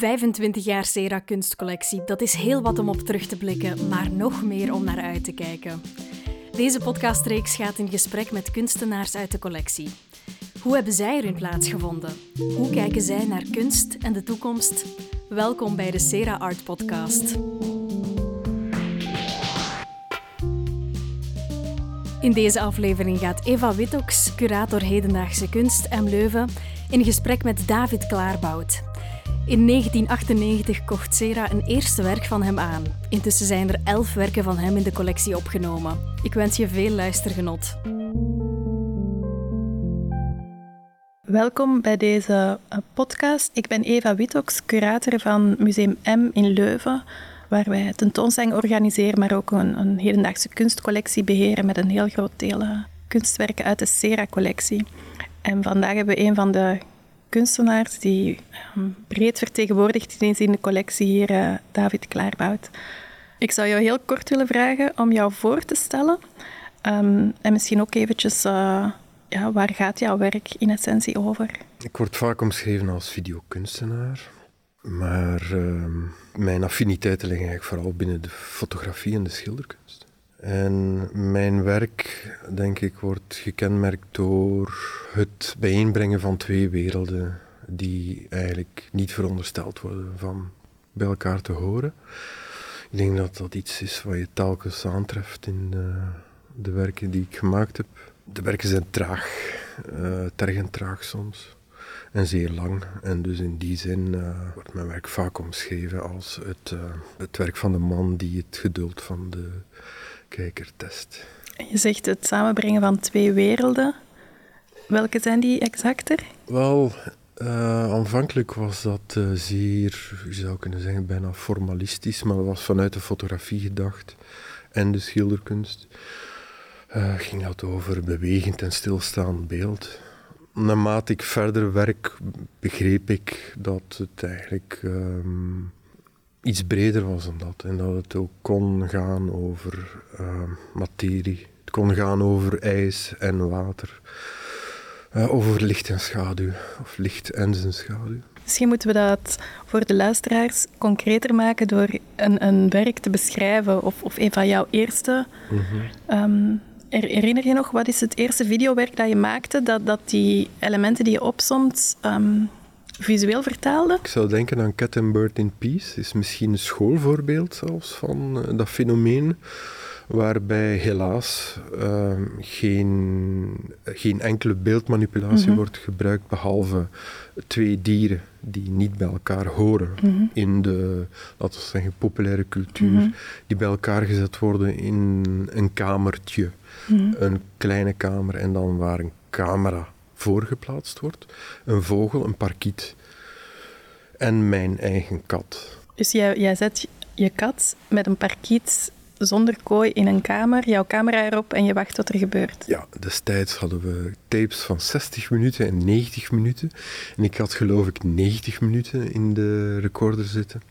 25 jaar Sera kunstcollectie, dat is heel wat om op terug te blikken, maar nog meer om naar uit te kijken. Deze podcastreeks gaat in gesprek met kunstenaars uit de collectie. Hoe hebben zij er hun plaats gevonden? Hoe kijken zij naar kunst en de toekomst? Welkom bij de Sera Art Podcast. In deze aflevering gaat Eva Wittoks, curator hedendaagse kunst en Leuven, in gesprek met David Klaarbout. In 1998 kocht Sera een eerste werk van hem aan. Intussen zijn er elf werken van hem in de collectie opgenomen. Ik wens je veel luistergenot. Welkom bij deze eh, podcast. Ik ben Eva Wittoks, curator van Museum M in Leuven, waar wij tentoonstellingen organiseren, maar ook een, een hedendaagse kunstcollectie beheren met een heel groot deel uh, kunstwerken uit de Sera-collectie. En vandaag hebben we een van de kunstenaars die um, breed vertegenwoordigd is in de collectie hier, uh, David Klaarbout. Ik zou jou heel kort willen vragen om jou voor te stellen. Um, en misschien ook eventjes, uh, ja, waar gaat jouw werk in essentie over? Ik word vaak omschreven als videokunstenaar. Maar uh, mijn affiniteiten liggen eigenlijk vooral binnen de fotografie en de schilderkunst. En mijn werk, denk ik, wordt gekenmerkt door het bijeenbrengen van twee werelden die eigenlijk niet verondersteld worden van bij elkaar te horen. Ik denk dat dat iets is wat je telkens aantreft in de, de werken die ik gemaakt heb. De werken zijn traag, uh, tergend traag soms en zeer lang. En dus in die zin uh, wordt mijn werk vaak omschreven als het, het werk van de man die het geduld van de kijkertest. Je zegt het samenbrengen van twee werelden. Welke zijn die exacter? Wel, uh, aanvankelijk was dat uh, zeer, je zou kunnen zeggen, bijna formalistisch, maar dat was vanuit de fotografie gedacht en de schilderkunst. Uh, ging dat over bewegend en stilstaand beeld. Naarmate ik verder werk, begreep ik dat het eigenlijk um, iets breder was dan dat. En dat het ook kon gaan over uh, materie. Het kon gaan over ijs en water. Uh, over licht en schaduw. Of licht en zijn schaduw. Misschien moeten we dat voor de luisteraars concreter maken door een, een werk te beschrijven. Of, of een van jouw eerste. Mm-hmm. Um, herinner je nog, wat is het eerste videowerk dat je maakte? Dat, dat die elementen die je opsomt... Um, visueel vertaalde? Ik zou denken aan Cat and Bird in Peace. is misschien een schoolvoorbeeld zelfs van uh, dat fenomeen. Waarbij helaas uh, geen, geen enkele beeldmanipulatie mm-hmm. wordt gebruikt, behalve twee dieren die niet bij elkaar horen mm-hmm. in de, laten we zeggen, populaire cultuur, mm-hmm. die bij elkaar gezet worden in een kamertje, een kleine kamer en dan waar een camera voorgeplaatst wordt. Een vogel, een parkiet en mijn eigen kat. Dus jij, jij zet je kat met een parkiet zonder kooi in een kamer, jouw camera erop en je wacht wat er gebeurt. Ja, destijds hadden we tapes van 60 minuten en 90 minuten. En ik had geloof ik 90 minuten in de recorder zitten.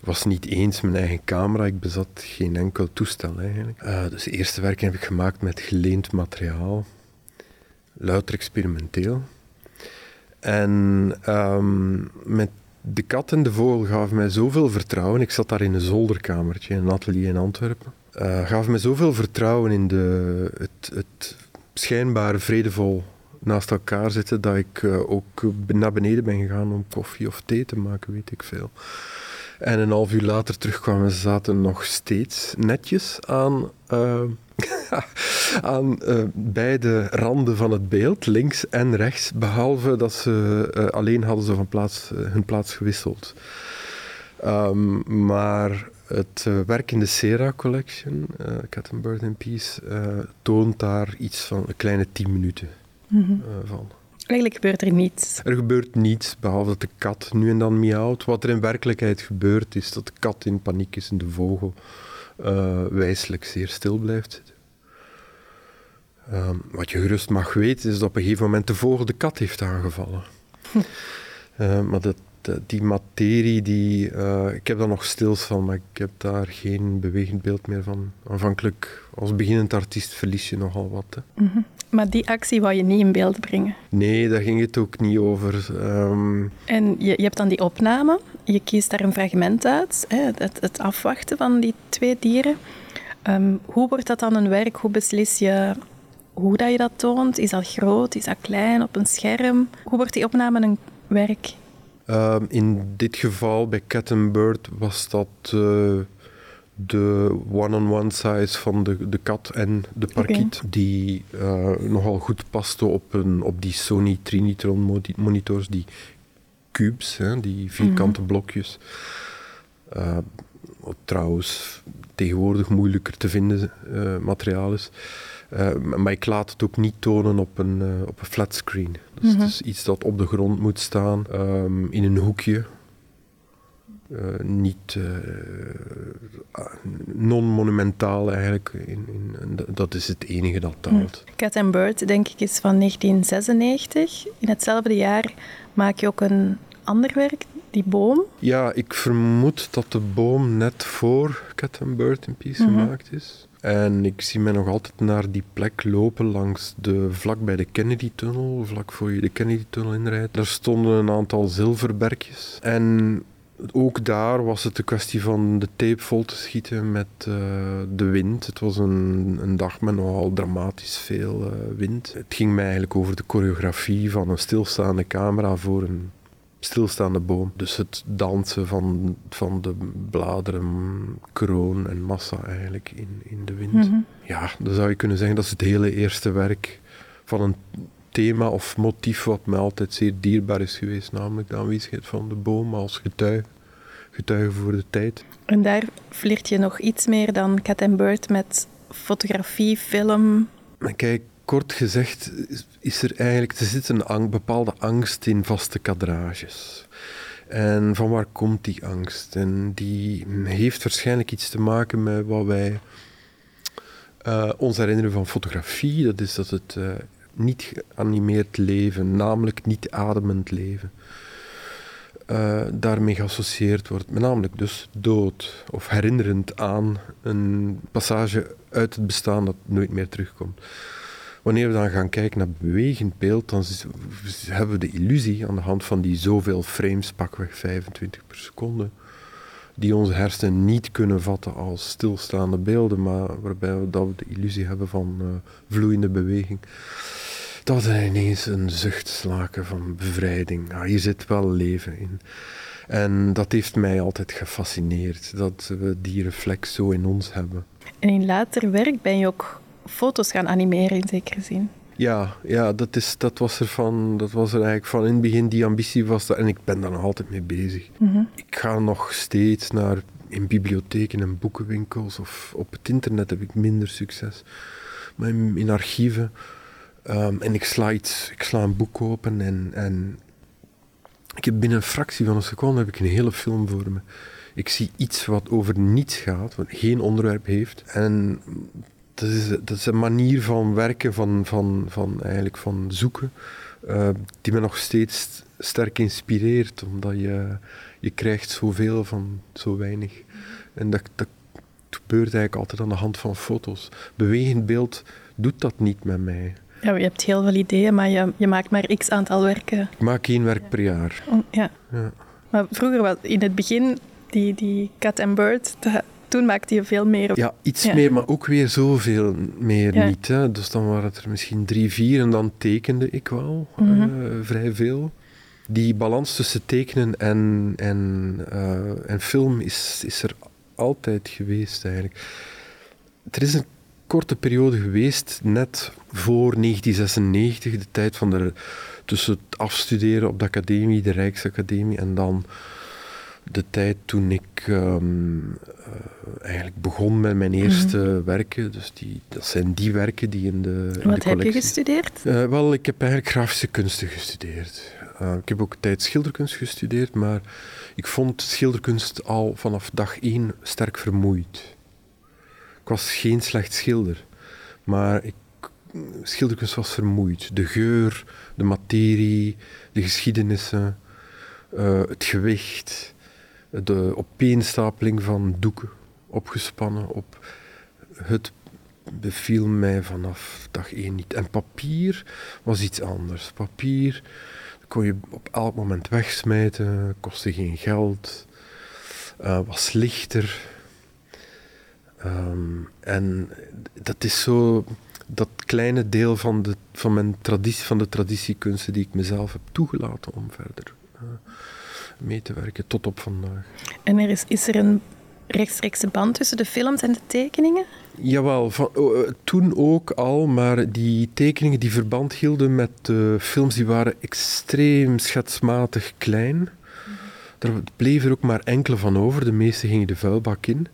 Ik was niet eens mijn eigen camera, ik bezat geen enkel toestel eigenlijk. Uh, dus het eerste werk heb ik gemaakt met geleend materiaal louter experimenteel. En um, met de kat en de vogel gaven mij zoveel vertrouwen. Ik zat daar in een zolderkamertje, in een atelier in Antwerpen. Uh, gaven mij zoveel vertrouwen in de, het, het schijnbaar vredevol naast elkaar zitten, dat ik uh, ook naar beneden ben gegaan om koffie of thee te maken, weet ik veel. En een half uur later terugkwamen ze zaten nog steeds netjes aan... Uh, aan uh, beide randen van het beeld, links en rechts, behalve dat ze uh, alleen hadden ze van plaats, uh, hun plaats gewisseld. Um, maar het werk in de Sera Collection, Cat and Bird in Peace, toont daar iets van een kleine tien minuten mm-hmm. van. Eigenlijk gebeurt er niets. Er gebeurt niets, behalve dat de kat nu en dan miauwt. Wat er in werkelijkheid gebeurt, is dat de kat in paniek is en de vogel wijselijk zeer stil blijft zitten. Um, wat je gerust mag weten is dat op een gegeven moment de vogel de kat heeft aangevallen. uh, maar dat, die materie, die, uh, ik heb daar nog stils van, maar ik heb daar geen bewegend beeld meer van. Aanvankelijk, als beginnend artiest verlies je nogal wat. Mm-hmm. Maar die actie wou je niet in beeld brengen? Nee, daar ging het ook niet over. Um... En je, je hebt dan die opname je kiest daar een fragment uit, hè, het, het, afwachten van die twee dieren. Ehm, hoe wordt dat dan een werk? Hoe beslis je hoe dat je dat toont? Is dat groot? Is dat klein op een scherm? Hoe wordt die opname een werk? Ehm, in dit geval bij Cat and Bird was dat uh, de one-on-one size van de, de kat en de parkiet, die uh, nogal goed paste op, een, op die Sony Trinitron monitors, die cubes, hè, die vierkante mhm. blokjes. Uh, trouwens, tegenwoordig moeilijker te vinden materiaal is. Uh, maar ik laat het ook niet tonen op een, uh, op een flatscreen. Dus het is iets dat op de grond moet staan, um, in een hoekje. Uh, niet non-monumentaal eigenlijk. In, in, dat is het enige dat telt. Cat and Bird, denk ik, is van 1996. In hetzelfde jaar maak je ook een ander werk, die boom. Ja, ik vermoed dat de boom net voor Cat and Bird in Peace mm gemaakt is. En ik zie mij nog altijd naar die plek lopen langs de, vlak bij de Kennedy-tunnel, vlak voor je de Kennedy-tunnel inrijdt. Daar stonden een aantal zilverbergjes. En ook daar was het een kwestie van de tape vol te schieten met uh, de wind. Het was een, een, dag met nogal dramatisch veel uh, wind. Het ging mij eigenlijk over de choreografie van een stilstaande camera voor een stilstaande boom. Dus het dansen van, van de bladeren, kroon en massa eigenlijk in, in de wind. Mhm. Ja, dan zou je kunnen zeggen dat is het hele eerste werk van een thema of motief wat mij altijd zeer dierbaar is geweest, namelijk de aanwezigheid van de boom als getuige, getuige voor de tijd. En daar flirt je nog iets meer dan Cat and Bird met fotografie, film. Kijk, kort gezegd is er eigenlijk, er zit een bepaalde angst in vaste kadrages. En van waar komt die angst? En die heeft waarschijnlijk iets te maken met wat wij uh, ons herinneren van fotografie. Dat is dat het uh, niet geanimeerd leven, namelijk niet ademend leven, uh, daarmee geassocieerd wordt. Met namelijk dus dood of herinnerend aan een passage uit het bestaan dat nooit meer terugkomt. Wanneer we dan gaan kijken naar bewegend beeld, dan hebben we de illusie aan de hand van die zoveel frames, pakweg 25 per seconde, die onze hersenen niet kunnen vatten als stilstaande beelden, maar waarbij we, dat we de illusie hebben van uh, vloeiende beweging. Dat is ineens een zucht slaken van bevrijding. Ah, hier zit wel leven in. En dat heeft mij altijd gefascineerd, dat we die reflex zo in ons hebben. En in later werk ben je ook foto's gaan animeren in zekere zin. Ja, ja dat, is, dat, was er van, dat was er eigenlijk van in het begin, die ambitie was er, en ik ben daar nog altijd mee bezig. Mhm. Ik ga nog steeds naar in bibliotheken en boekenwinkels of op het internet heb ik minder succes. Maar in, archieven. Ehm, en ik sla, iets, ik sla een boek open en, en ik heb binnen een fractie van een seconde heb ik een hele film voor me. Ik zie iets wat over niets gaat, wat geen onderwerp heeft. En dat is, dat is een manier van werken, van, van, van, eigenlijk van zoeken, uh, die me nog steeds sterk inspireert, omdat je, je krijgt zoveel van zo weinig. En dat, dat gebeurt eigenlijk altijd aan de hand van foto's. Bewegend beeld doet dat niet met mij. Ja, je hebt heel veel ideeën, maar je, je maakt maar x aantal werken. Ik maak één werk per jaar. Ja. ja. Maar vroeger, was in het begin, die, die Cat and Bird, toen maakte je veel meer. Ja, iets meer, maar ook weer zoveel meer niet. Hè. Dus dan waren het er misschien drie, vier en dan tekende ik wel mhm. eh, vrij veel. Die balans tussen tekenen en, en, uh, en film is, is er altijd geweest eigenlijk. Er is een korte periode geweest, net voor 1996, de tijd van de, tussen het afstuderen op de academie, de Rijksacademie, en dan de tijd toen ik ehm, eh, eigenlijk begon met mijn eerste mhm. werken. Dus die, dat zijn die werken die in de. In Wat heb je gestudeerd? Uh, wel, ik heb eigenlijk grafische kunsten gestudeerd. Uh, ik heb ook tijd schilderkunst gestudeerd, maar ik vond schilderkunst al vanaf dag één sterk vermoeid. Ik was geen slecht schilder, maar ik, schilderkunst was vermoeid. De geur, de materie, de geschiedenissen, het gewicht de opeenstapeling van doeken opgespannen op het beviel mij vanaf dag één niet. En papier was iets anders. Papier, kon je op elk moment wegsmijten, kostte geen geld, uh, was lichter. Um, en dat is zo dat kleine deel van de, van mijn traditie, van de traditiekunsten die ik mezelf heb toegelaten om verder uh, mee te werken tot op vandaag. En er is, is er een rechtstreekse band tussen de films en de tekeningen? Jawel, van, uh, toen ook al, maar die tekeningen die verband hielden met de films, die waren extreem schetsmatig klein. Er bleven er ook maar enkele van over, de meeste gingen de vuilbak in.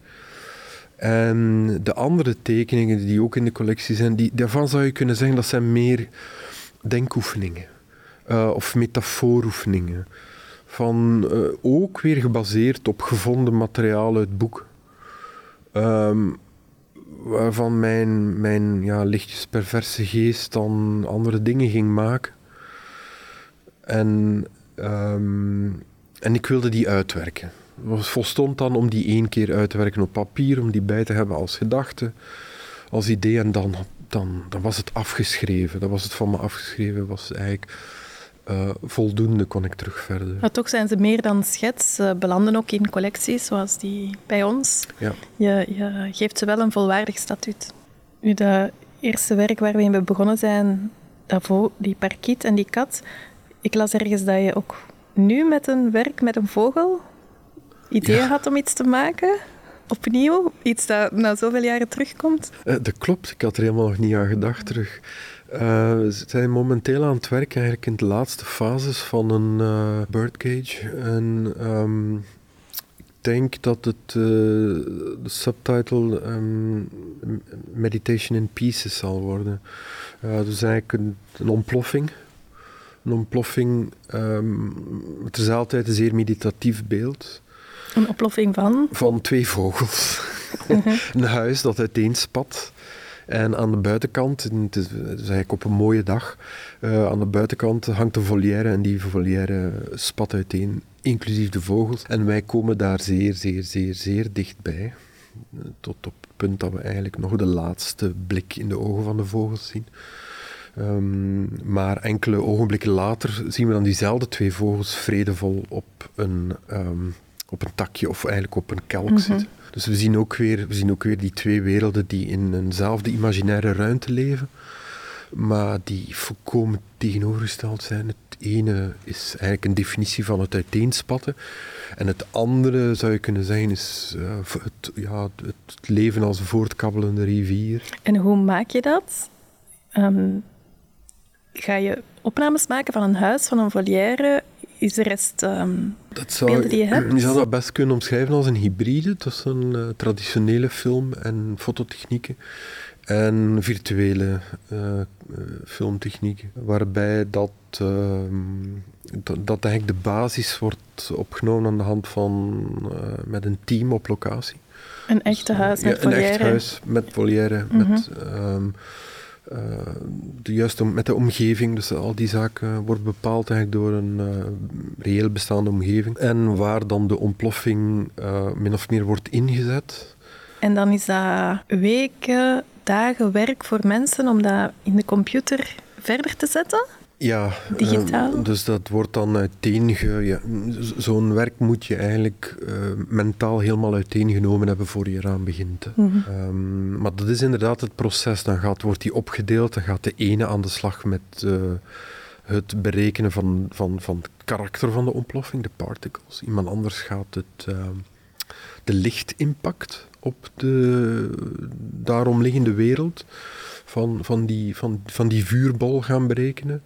En de andere tekeningen die ook in de collectie zijn, die, daarvan zou je kunnen zeggen dat zijn meer denkoefeningen uh, of metafooroefeningen. Van, uh, ook weer gebaseerd op gevonden materiaal uit boeken. Um, waarvan mijn, mijn ja, lichtjes perverse geest dan andere dingen ging maken. En, um, en ik wilde die uitwerken. Het volstond dan om die één keer uit te werken op papier, om die bij te hebben als gedachte, als idee. En dan, dan, dan was het afgeschreven. Dat was het van me afgeschreven. was eigenlijk uh, voldoende, kon ik terug verder. Maar toch zijn ze meer dan schets. Ze belanden ook in collecties zoals die bij ons. Ja. Je, je geeft ze wel een volwaardig statuut. Nu, dat eerste werk waar we in begonnen zijn, daarvoor, die parkiet en die kat. Ik las ergens dat je ook nu met een werk met een vogel idee had om iets te maken? Opnieuw? Iets dat na zoveel jaren terugkomt? Uh, dat klopt, ik had er helemaal nog niet aan gedacht terug. Uh, we zijn momenteel aan het werken eigenlijk in de laatste fases van een uh, birdcage. En um, ik denk dat het de subtitle um, Meditation in Pieces zal worden. dus eigenlijk een, een ontploffing een ontploffing. Um, het is altijd een zeer meditatief beeld. Een oploffing van? Van twee vogels. Mhm. een huis dat uiteenspat. En aan de buitenkant, het is, eigenlijk op een mooie dag, uh, aan de buitenkant hangt een volière en die volière spat uiteen, inclusief de vogels. En wij komen daar zeer, zeer, zeer, zeer dichtbij. Tot op het punt dat we eigenlijk nog de laatste blik in de ogen van de vogels zien. Um, maar enkele ogenblikken later zien we dan diezelfde twee vogels vredevol op een um, op een takje of eigenlijk op een kelk mm zitten. Dus we zien, ook weer, we zien ook weer die twee werelden die in eenzelfde imaginaire ruimte leven, maar die volkomen tegenovergesteld zijn. Het ene is eigenlijk een definitie van het uiteenspatten. En het andere, zou je kunnen zeggen, is uh, het, ja, het leven als een voortkabbelende rivier. En hoe maak je dat? Um, ga je opnames maken van een huis, van een volière is de rest um, dat zou, die je hebt? Je zou dat best kunnen omschrijven als een hybride tussen uh, traditionele film en fototechnieken en virtuele uh, filmtechnieken. Waarbij dat, uh, dat, dat, eigenlijk de basis wordt opgenomen aan de hand van met een team op locatie. Een echte dus, huis met ja, Een echt huis met volière, mm -hmm. met... Um, uh, de juiste, met de omgeving. Dus al die zaken wordt bepaald eigenlijk door een uh, reëel bestaande omgeving. En waar dan de ontploffing min of meer wordt ingezet. En dan is dat weken, dagen werk voor mensen om dat in de computer verder te zetten? Ja, digitaal. Uh, dus dat wordt dan uiteenge... Ja, Zo'n werk moet je eigenlijk uh, mentaal helemaal uiteengenomen hebben voor je eraan begint. Mm -hmm. um, maar dat is inderdaad het proces. Dan gaat, wordt die opgedeeld, dan gaat de ene aan de slag met uh, het berekenen van, van, van het karakter van de ontploffing, de particles. Iemand anders gaat het, ehm, de lichtimpact op de daaromliggende wereld van, van, die, van, van die vuurbol gaan berekenen.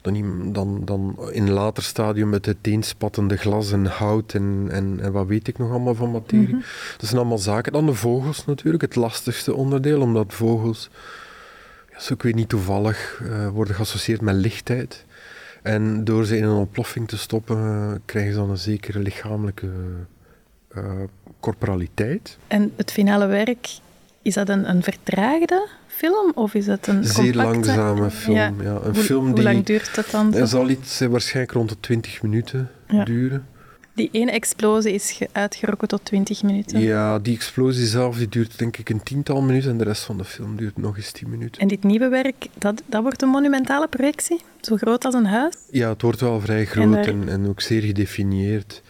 Dan, dan, dan in een later stadium met het uiteenspattende glas en hout en, en, en wat weet ik nog allemaal van materie. Mm -hmm. Dat zijn allemaal zaken. Dan de vogels natuurlijk, het lastigste onderdeel, omdat vogels, ja, zo ik weet niet toevallig, uh, worden geassocieerd met lichtheid. En door ze in een ontploffing te stoppen, uh, krijgen ze dan een zekere lichamelijke uh, corporaliteit. En het finale werk, is dat een, een vertraagde film of is het een Zeer langzame film, ja. ja. Een hoe, film hoe die, lang duurt dat dan? Het zal iets waarschijnlijk rond de 20 minuten ja. duren. Die ene explosie is uitgerokken tot 20 minuten. Ja, die explosie zelf die duurt denk ik een tiental minuten en de rest van de film duurt nog eens 10 minuten. En dit nieuwe werk, dat, dat wordt een monumentale projectie? Zo groot als een huis? Ja, het wordt wel vrij groot en, en, ook zeer gedefinieerd.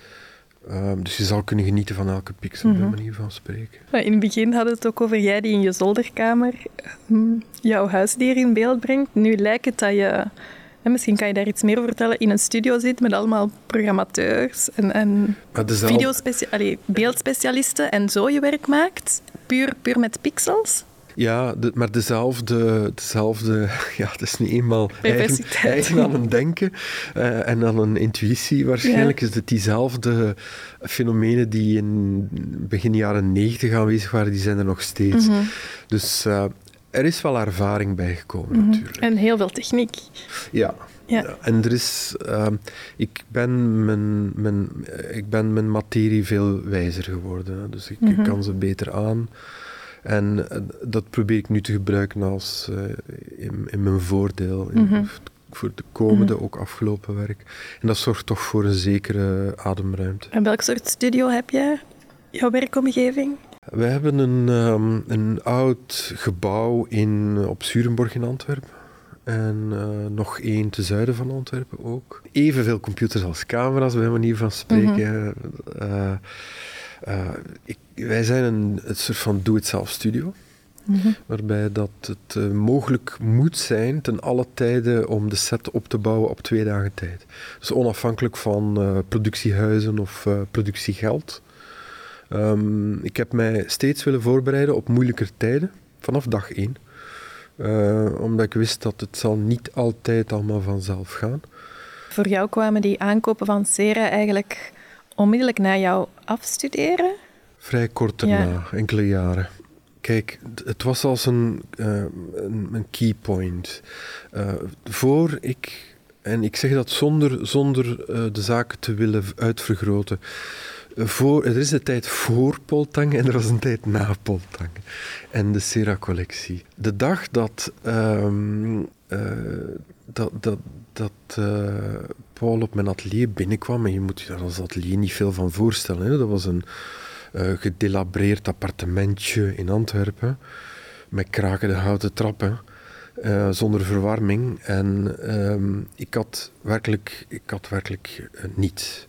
Ehm, dus je zal kunnen genieten van elke pixel, mm -hmm. bij manier van spreken. In het begin hadden we het ook over jij die in je zolderkamer hm, jouw huisdier in beeld brengt. Nu lijkt het dat je en misschien kan je daar iets meer over vertellen. In een studio zit met allemaal programmateurs en, en beeldspecialisten en zo je werk maakt. Puur, puur met pixels. Ja, de, maar dezelfde, dezelfde, ja, het is niet eenmaal eigen, eigen aan een denken uh, en aan een intuïtie waarschijnlijk. Ja. Is het diezelfde fenomenen die in begin jaren negentig aanwezig waren, die zijn er nog steeds. Mm -hmm. Dus uh, er is wel ervaring bijgekomen, mm-hmm. natuurlijk. En heel veel techniek. Ja. ja. En er is... Uh, ik, ben mijn, mijn, ik ben mijn materie veel wijzer geworden. Dus ik, mm-hmm. kan ze beter aan. En uh, dat probeer ik nu te gebruiken als uh, in, in, mijn voordeel. In, mm-hmm. Voor de komende, ook afgelopen werk. En dat zorgt toch voor een zekere ademruimte. En welk soort studio heb jij? Jouw werkomgeving? We hebben een, um, een oud gebouw in, op Zurenborg in Antwerpen. En uh, nog één te zuiden van Antwerpen ook. Evenveel computers als camera's, bij manier van spreken. Mm -hmm. uh, uh, ik, wij zijn een, een soort van do-it-self studio. Mm -hmm. Waarbij dat het mogelijk moet zijn ten alle tijden om de set op te bouwen op twee dagen tijd. Dus onafhankelijk van productiehuizen of productiegeld. Um, ik heb mij steeds willen voorbereiden op moeilijker tijden, vanaf dag één. Omdat ik wist dat het zal niet altijd allemaal vanzelf gaan. Voor jou kwamen die aankopen van Sera eigenlijk onmiddellijk na jouw afstuderen? Vrij kort daarna, ja. enkele jaren. Kijk, het was als een, uh, een, een key point. Uh, voor ik, en ik zeg dat zonder, zonder de zaken te willen uitvergroten voor, er is een tijd voor Poltang en er was een tijd na Poltang. En de Sera-collectie. De dag dat, um, uh, dat, dat, dat uh, Paul op mijn atelier binnenkwam, en je moet je daar als atelier niet veel van voorstellen. Hè? Dat was een uh, gedelabreerd appartementje in Antwerpen, met krakende houten trappen. Uh, zonder verwarming. En um, ik had werkelijk, ik had werkelijk niets.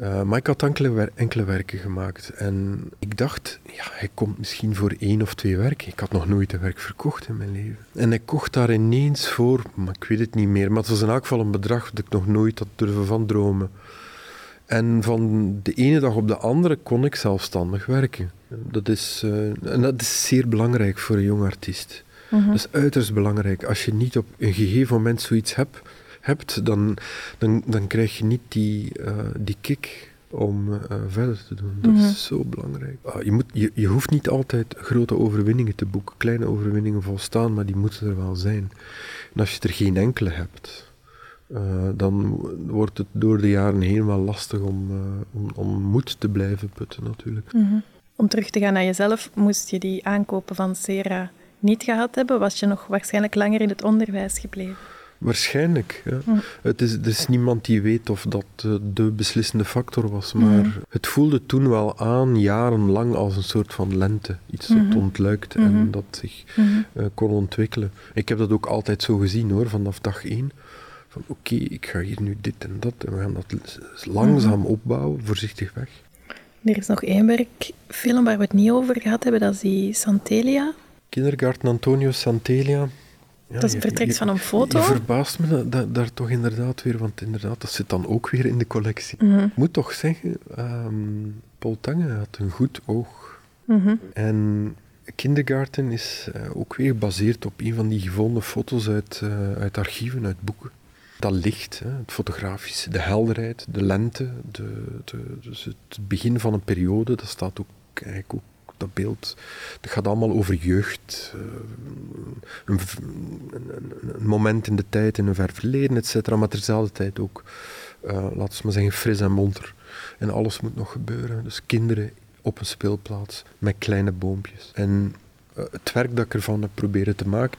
Uh, maar ik had enkele, enkele, werken gemaakt. En ik dacht, ja, hij komt misschien voor één of twee werken. Ik had nog nooit een werk verkocht in mijn leven. En hij kocht daar ineens voor, maar ik weet het niet meer. Maar het was in elk geval een bedrag dat ik nog nooit had durven van dromen. En van de ene dag op de andere kon ik zelfstandig werken. Dat is, uh, en dat is zeer belangrijk voor een jong artiest. Mm-hmm. Dat is uiterst belangrijk. Als je niet op een gegeven moment zoiets hebt hebt, dan, dan, dan krijg je niet die, uh, die kick om uh, verder te doen. Dat is zo belangrijk. Uh, je, moet, je, je hoeft niet altijd grote overwinningen te boeken. Kleine overwinningen volstaan, maar die moeten er wel zijn. En als je er geen enkele hebt, uh, dan wordt het door de jaren heen wel lastig om, om, om, moed te blijven putten natuurlijk. Mm-hmm. Om terug te gaan naar jezelf, moest je die aankopen van Sera niet gehad hebben, was je nog waarschijnlijk langer in het onderwijs gebleven. Waarschijnlijk. Ja. Hm. Het is, er is niemand die weet of dat uh, de beslissende factor was, maar hm. het voelde toen wel aan, jarenlang, als een soort van lente. Iets dat hm. ontluikte en dat zich uh, kon ontwikkelen. Ik heb dat ook altijd zo gezien hoor, vanaf dag één. Van oké, okay, ik ga hier nu dit en dat en we gaan dat langzaam opbouwen, voorzichtig weg. Er is nog één werkfilm waar we het niet over gehad hebben, dat is die Santelia. Kindergarten Antonio Santelia. Ja, dat vertrekt van een foto. Je, verbaast me dat, dat, daar toch inderdaad weer, want inderdaad, dat zit dan ook weer in de collectie. Mm -hmm. Ik moet toch zeggen, um, Paul Tange had een goed oog. Mm -hmm. En Kindergarten is uh, ook weer gebaseerd op een van die gevonden foto's uit, uh, uit archieven, uit boeken. Dat licht, hè, het fotografische, de helderheid, de lente, de, de, dus het begin van een periode, dat staat ook, eigenlijk ook dat beeld, dat gaat allemaal over jeugd, uh, een, een, moment in de tijd, in een ver verleden, et cetera, maar terzelfde tijd ook, uh, laten we maar zeggen, fris en monter. En alles moet nog gebeuren. Dus kinderen op een speelplaats met kleine boompjes. En uh, het werk dat ik ervan heb proberen te maken,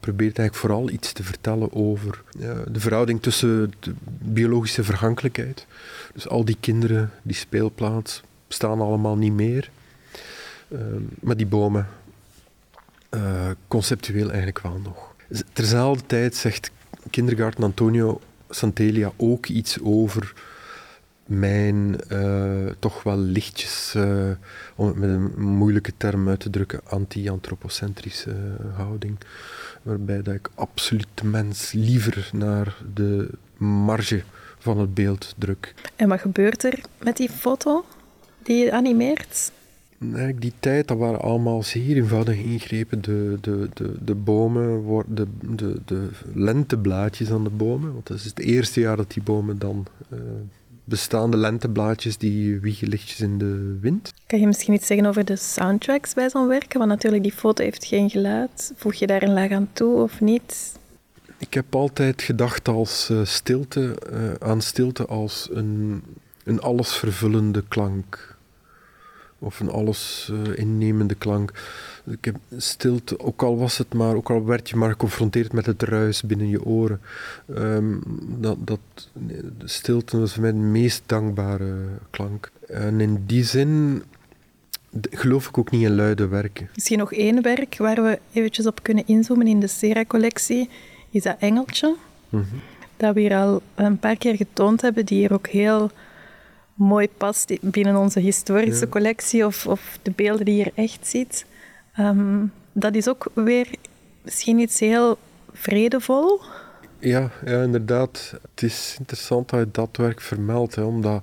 probeert eigenlijk vooral iets te vertellen over de verhouding tussen de biologische vergankelijkheid. Dus al die kinderen, die speelplaats, staan allemaal niet meer. Ehm, maar die bomen, uh, conceptueel eigenlijk wel nog. Terzelfde tijd zegt kindergarten Antonio Santelia ook iets over mijn uh, toch wel lichtjes, uh, om het met een moeilijke term uit te drukken, anti-antropocentrische houding. Waarbij dat ik absoluut mens liever naar de marge van het beeld druk. En wat gebeurt er met die foto die je animeert? Nee, die tijd, dat waren allemaal zeer eenvoudige ingrepen. De, de, de, de bomen, de, de, de lenteblaadjes aan de bomen. Want dat is het eerste jaar dat die bomen dan uh, bestaande lenteblaadjes, die wiegen lichtjes in de wind. Kan je misschien iets zeggen over de soundtracks bij zo'n werken? Want natuurlijk, die foto heeft geen geluid. Voeg je daar een laag aan toe of niet? Ik heb altijd gedacht als, uh, stilte, uh, aan stilte als een, een allesvervullende klank of een alles uh, innemende klank. Ik heb stilte, ook al was het maar, ook al werd je maar geconfronteerd met het ruis binnen je oren. Um, dat, dat, stilte was voor mij de meest dankbare klank. En in die zin geloof ik ook niet in luide werken. Misschien nog één werk waar we eventjes op kunnen inzoomen in de Sera-collectie, is dat Engeltje. Mm -hmm. Dat we hier al een paar keer getoond hebben, die hier ook heel mooi past binnen onze historische collectie of, of, de beelden die je hier echt ziet. Um, dat is ook weer misschien iets heel vredevol. Ja, ja, inderdaad. Het is interessant dat je dat werk vermeldt, omdat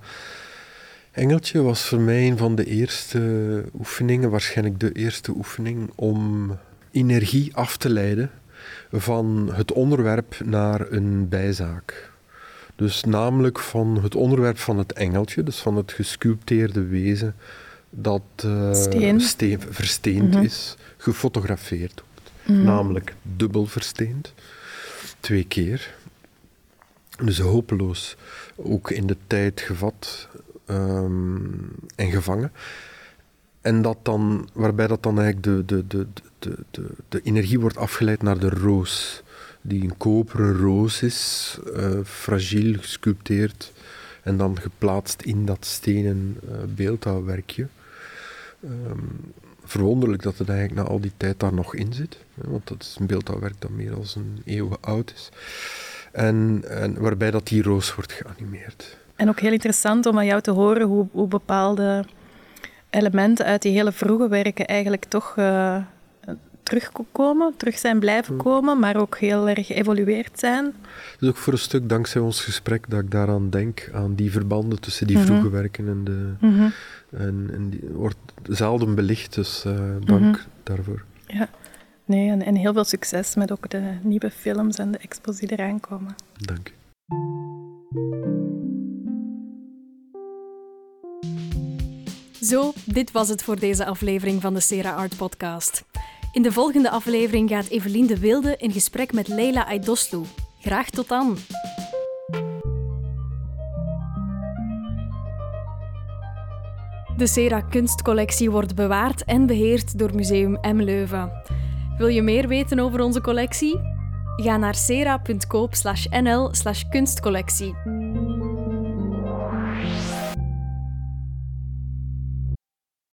Engeltje was voor mij een van de eerste oefeningen, waarschijnlijk de eerste oefening, om energie af te leiden van het onderwerp naar een bijzaak. Dus namelijk van het onderwerp van het engeltje, dus van het gesculpteerde wezen dat uh, steen. versteend mhm. is, gefotografeerd wordt. Mhm. Namelijk dubbel versteend, twee keer. Dus hopeloos ook in de tijd gevat um, en gevangen. En dat dan, waarbij dat dan eigenlijk de, de, de, de, de, de energie wordt afgeleid naar de roos die een koperen roos is, uh, fragiel gesculpteerd en dan geplaatst in dat stenen uh, beeldhouwwerkje. Um, verwonderlijk dat het eigenlijk na al die tijd daar nog in zit, hè, want dat is een beeldhouwwerk dat meer dan een eeuw oud is. En, en, waarbij dat die roos wordt geanimeerd. En ook heel interessant om aan jou te horen hoe, hoe bepaalde elementen uit die hele vroege werken eigenlijk toch uh, terugkomen, terug zijn blijven hmm. komen, maar ook heel erg geëvolueerd zijn. Dus ook voor een stuk dankzij ons gesprek dat ik daaraan denk, aan die verbanden tussen die mhm. vroege werken en de... Mhm. En, en, die wordt zelden belicht, dus uh, dank mhm. daarvoor. Ja, nee, en, en, heel veel succes met ook de nieuwe films en de expos die eraan komen. Dank Zo, dit was het voor deze aflevering van de Sera Art Podcast. In de volgende aflevering gaat Evelien de Wilde in gesprek met Leila Aydoslu. Graag tot dan! De Sera kunstcollectie wordt bewaard en beheerd door Museum M Leuven. Wil je meer weten over onze collectie? Ga naar sera.coop/nl/kunstcollectie.